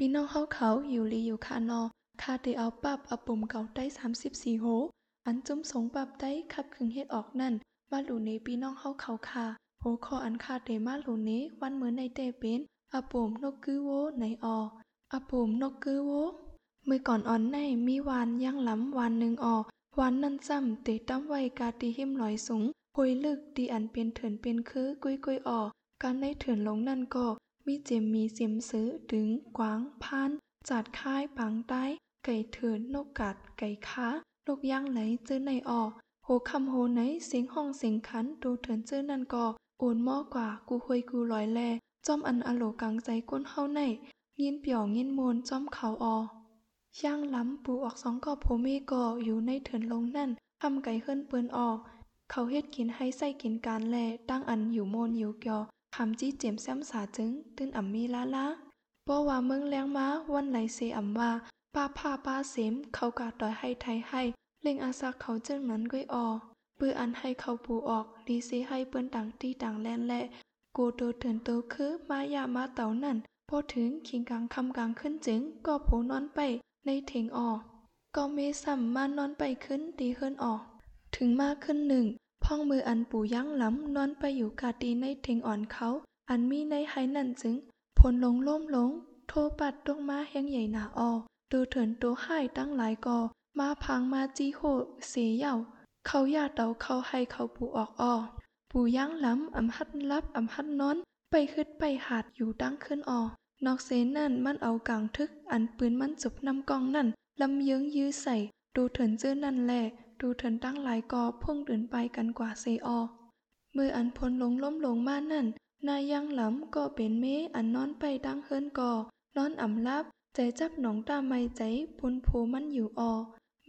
พี่น้องเฮาเขาอยู่ลีอยู่คานอคาเตเอาปับอปุ่มเก่าได้34โห อันจุ้มสงปับได้ขับขึงเฮ็ดออกนั่นมาหลูเนพี่น้องเฮาเขาค่ะโหคออันคาเตมาหลูเนวันเหมือนในเตเป็นอปุ่มนกกือโวในอออปุ่มนกกือโวมือก่อนอ่อนในมีวานย่างล้ำวานหนึ่งออวานนั่นซ้ำเตตั้มไว้กาตีหิมลอยสูงหวยลึกดีอันเป็นเถินเป็นคือกุยกุยออการได้เถินลงนั่นก็ มีเจมมีเสียมซื้อดึงกวางพานจัดค่ายปังใต้ไก่เถินนกกัดไก่ค้านกย่างไหลเจอในออโหคำโหไหนเสียงห้องเสียงขันดูเถินเจอนั่นก็โอนมอกว่ากูหวยกูลอยแลจอมอันอโลกังใจก้นเฮาในยินเปี่ยวยินมนจอมเขาออย่าง ล้ำปูออกสองกอบโพเมก่ออยู่ในเถินลงนั่นทำไก่เฮิรนเปิ้นออก เขาเฮ็ดกินให้ใส่กินการแลตั้งอันอยู่โมนอยู่เกี่ย คำจี้เจ็มแซมสาจึงตื้นอ่ำมีละละป้อว่าเมืองแรงมาวันไหลเซอ่ำว่าป้าผ้าป้าเสมเขากาดอยให้ไทยให้ เล่งอาซักเขาจึงนั้นก้อยออปื้ออันให้เขาปูออกดีเซให้เปิ้นต่างที่ต่างแลนและกูโตเถินโตคือมายามาเต่านั่นพอถึงคิงกลางคำกลางขึ้นจึงก็โผนอนไปในเถงออกก็เมสัมมานอนไปขึ้นดีเฮิรนออก ถึงมากขึ้นหนึ่ง พ่องมืออันปู่ยั้งล้ำนอนไปอยู่กาตีในเถงอ่อนเขา อันมีในไหนั่นจึงผลลงล่มลง โทปัดตกมาแห้งใหญ่หนาออดูเถินตัวให้ตั้งหลายกอ มาพังมาจีโหเสียเย่าเขาอยากเตาเขาให้เขาปูออกออปู่ย่างล้ำอำหัดลับอำหัดนอน ไปขึ้นไปหาดอยู่ตั้งขึ้นออนอกเซนั่นมันเอากลางทึก อันปืนมันจุบนำกองนั่นลำเยื้องยื้อใส่ ดูเถินเจื้อนั่นแหละ ดูเถินตั้งหลายกอพุ่งเดินไปกันกว่าเซออมืออันพลลงล้มลงมานั่น นายยังหลำก็เป็นเมอันนอนไปดังเฮิรนกอนอนอ่ำลับ ใจจับหนองตาไม่ใจพุนโพมันอยู่ออ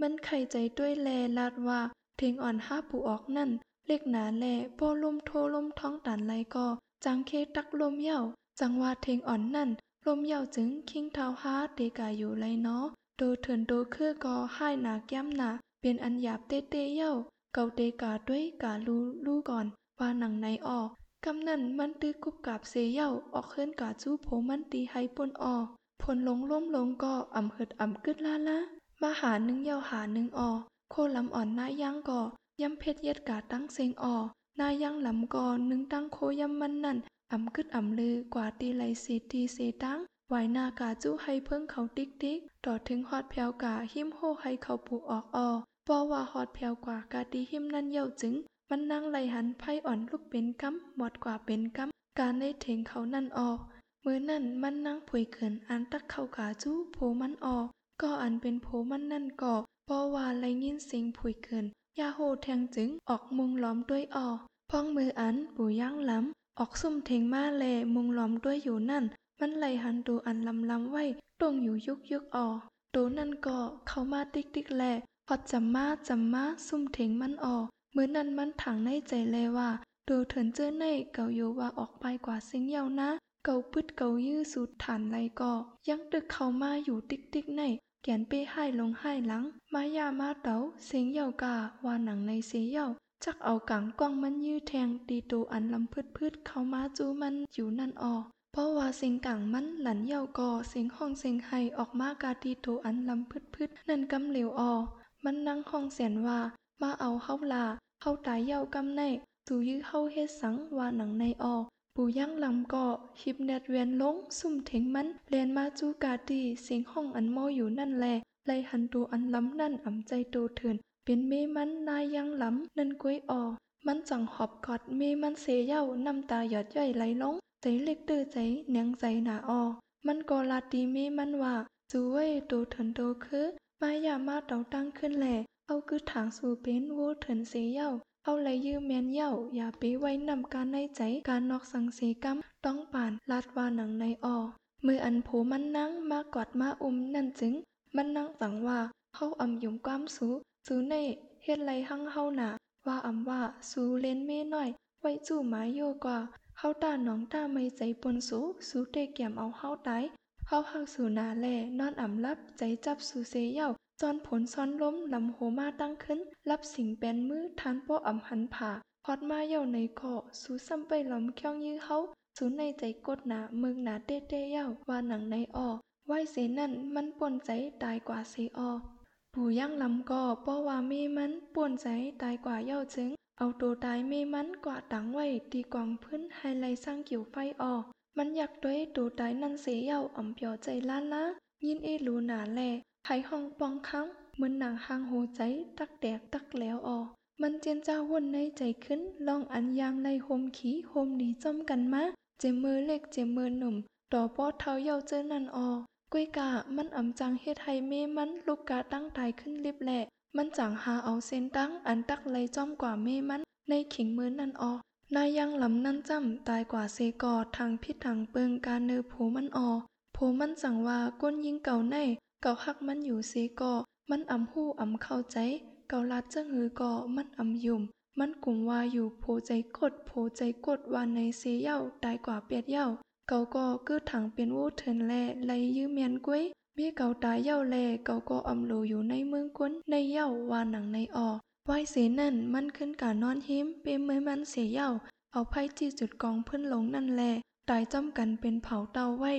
มันไข่ใจด้วยแลลาดว่าเทงอ่อนห้าปูออกนั่น เล็กหนาแลป้อลมโทลมท้องตันไหลก็จังเคตักลมเย่าจังว่าเทงอ่อนนั่น ลมเย่าจึงคิงเท้าฮาเดกาอยู่ไรเนาะโดเถินโดคือก็ให้หนาแก้มหนา เป็นอันหยาบเตเตเย่าเกาเตกาด้วยกาลูลูก่อนว่าหนังในออกกำนั่นมันตื้อกุบกาบเซเย่าออกเคลื่อนกาจู้โผมันตีให้ปนออผลลงล้มลงก็อ่ำเหิดอ่ำกึดลาละมาหาหนึ่งเย่าหาหนึ่งออโคลำอ่อนนาย่างก่อยำเพชรเย็ดกาตั้งเซงออนาย่างลำก่อหนึ่งตั้งโคยำมันนั่นอ่ำกึดอ่ำลือกว่าตีไหลสีตีเสตั้ง ไหวหน้ากาจู้ให้เพิ่งเขาติ๊กติ๊กต่อถึงฮอดแผวกาหิมโฮให้เขาปูออกออปอว่าฮอดแผวกว่ากาตีหิมนั่นเย่าจึง มันนั่งไหลหันไพ่อ่อนลูกเป็นกำหมดกว่าเป็นกำการได้เถงเขานั่นออกมือนั่นมันนั่งผุยเขินอันตักเข้ากาจู้โผมันออกก็อันเป็นโผมันนั่นก่อปอว่าไรยินเสียงผุยเขินยาโฮแทงจึงออกมุงล้อมด้วยออพ้องมืออันปูย่างล้ำออกซุ่มเทงมาแลมุงล้อมด้วยอยู่นั่น มันไหลหันดูอันลำลำไว้ตรงอยู่ยุกยุกออตัวนั่นก็เข้ามาติ๊กติ๊กแหลพอจำมาจำมาซุ่มเถงมันออกเมื่อนั้นมันถังในใจแลยว่าดูเถินเจอในเก่าอยู่ว่าออกไปกว่าเสียงเยานะ เก่าพึดเก่ายื้อสุดฐานไรก็ยังตึกเข้ามาอยู่ติ๊กติ๊กในแกนเป้ให้ลงให้หลัง มายามาเต๋าเสียงเยากาว่าหนังในเสียเยาจักเอากังกล้องมันยื้อแทงตีตูอันลำพืดพืดเข้ามาจูมันอยู่นั่นออก เพราะว่าเสียงกังมันหลันเยาก่อ เสียงห้องเสียงไห้ออกมากาตีตูอันลำพืดพืดนั่นกำเหลวออ มันนั่งห้องเสียนว่า มาเอาเข้าลาเข้าตายเยากำในตูยื้อเข้าเฮ็ดสังว่าหนังในออปู่ย่างลำก่อหิบแนดเวียนลง ซุ่มเถงมันเลียนมาจูกาตีเสียงห้องอันโมอยู่นั่นแลไลหันตูอันล้ำนั่นอ่ำใจโตเถื่อนเป็นเมมันนายยังล้ำนั่นก้วยออมันจังหอบกอดเมมันเสยเย้าน้ำตาหยดย่อยไหลลง ใจเล็กตื้อใจเนียงใจหนาออมันก็ลาตีเมมันว่าจูเว้ยโตเถินโตคือมายามาเตาตั้งขึ้นแหล่เอาคือถางสู่เป็นโวเถินเสียเย้าเอาไหลยืมแมนเย้าอย่าไปไว้นำการในใจการนอกสังเสกรรมต้องป่านลาดว่าหนังในออมืออันโผมันนั่งมากอดมาอุ้มนั่นจึง มันนั่งสั่งว่าเขาอ่ำยุ่มความสูสูในเฮ็ดไรหั่งเฮาหนาว่าอ่ำว่าสูเล่นเม่น้อย ไว้จู่หมาโยกว่า เฮาตาหนองตาไม่ใจปนสูสูเตแก้มเอาเฮาตายเฮาหักสูนาแลนอนอ่ำลับใจจับสูเซเย่าจอนผลซ้อนล้มลำโหมาตั้งขึ้น รับสิ่งแปนมือทานโปอ่ำหันผ่าพอดมาเย่าในเกาะสูซ้ำไปลอมเคียงยื้อเฮาสูในใจกดหนาเมืองหนาเต้เต้เย่าว่าหนังในออวไว้เสนั่นมันปวนใจตายกว่าเสออปู่ย่างลำก็ป้อว่าเมมันปวนใจตายกว่าเย้าจึง เอาตัวตายเมมันกว่าตังไว้ตีกวางพื้นให้ไลสร้างเกี่ยวไฟออมันอยากด้วยตัวตายนั่นเสียเยาอ่ำเปียวใจล้านละยินเอลูหนาแลไผห้องปองค้งเหมือนหนังหางโหใจตักแดกตักแล้วออมันเจียนเจ้าวนในใจขึ้นลองอันยางในโฮมขีโฮมดีจอมกันมาเจมือเล็กเจมือหนุ่มต่อป้อเท้าเย้าเจอนันออก้ยกะมันอ่ำจังเฮ็ดให้เมมันลูกกาตั้งตายขึ้นลิบแหละ มันจังหาเอาเส้นตั้งอันตักไลยจอมกว่าเมมันในขิงมือนั่นออนายยังลำนั่นจำตายกว่าเซกอดทางพิษทางเปิงการเนือโผมันออโผมันจังว่าก้นยิงเก่าในเก่าฮักมันอยู่เซกอมันอำหู้อำเข้าใจ เก่าลัดจังหือก่อมันอำยุ่มมันกลุ่มว่าอยู่โผใจกดโผใจกดว่าในเซเย่าตายกว่าเปียดเย่าเก่าก็กือถังเป็นวูเถินแลไลยื้อเมียนกุ้ย มีเกาตายเย่าแลเกาก็อำโลอยู่ในเมืองก้นในเย่าว่าหนังในออไว้เสนั่นมันขึ้นกานอนหิมเปเมื่อมันเสียเย่าเอาไพ่จี้จุดกองเพื่อนลงนั่นแลตายจ้อมกันเป็นเผาเตาไว้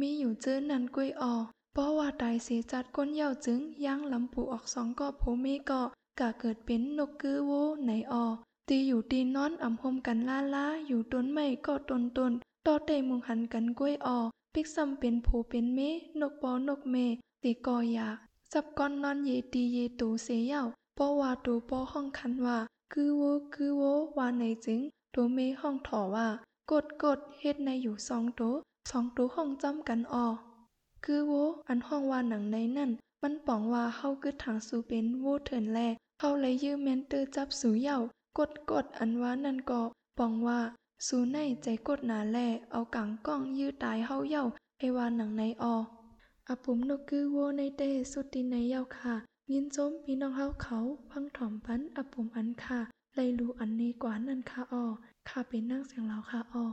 มีอยู่เจอนันกุ้ยออเพราะว่าตายเสียจัดก้นเย่าจึงย่างลำปูออกสองก็โพเมก็กะเกิดเป็นนกกือโวในออตีอยู่ตีนอนอ่ำหมกันล่าล่าอยู่ต้นไม้ก็ต้นต้นต่อเตมุงหันกันกล้วยออ ปิกซ้ำเป็นผูเป็นเม นกปอนกเมตีกอยากจับก้อนนอนเยตีเยตูเสียเย่าปอว่าตูปอห้องคันว่า คือโวคือโวว่าในจึงตัวเมห้องถอว่า กดกดเฮ็ดในอยู่สองตัวสองตัวห้องจำกันออคือโวอันห้องว่าหนังในนั่น มันป๋องว่าเฮาคือทางสูเป็นโวเถินแลเฮาเลยยื้อแมนเตอร์จับสูเย่ากดกดอันว่านั่นก็ป๋องว่า สูในใจกดหนาแลเอากังก้องยื้อตายเฮาเย่าไอวานหนังในอออาปุ่มนกคือโวในเตสุดตินในเย่าค่ะ ยินจมพี่น้องเฮาเขา พังถ่อมปันอาปุ่มอันค่ะไลรู้อันนี้กว่านั่นค่ะออค่ะเป็นนั่งเสียงเราค่ะออ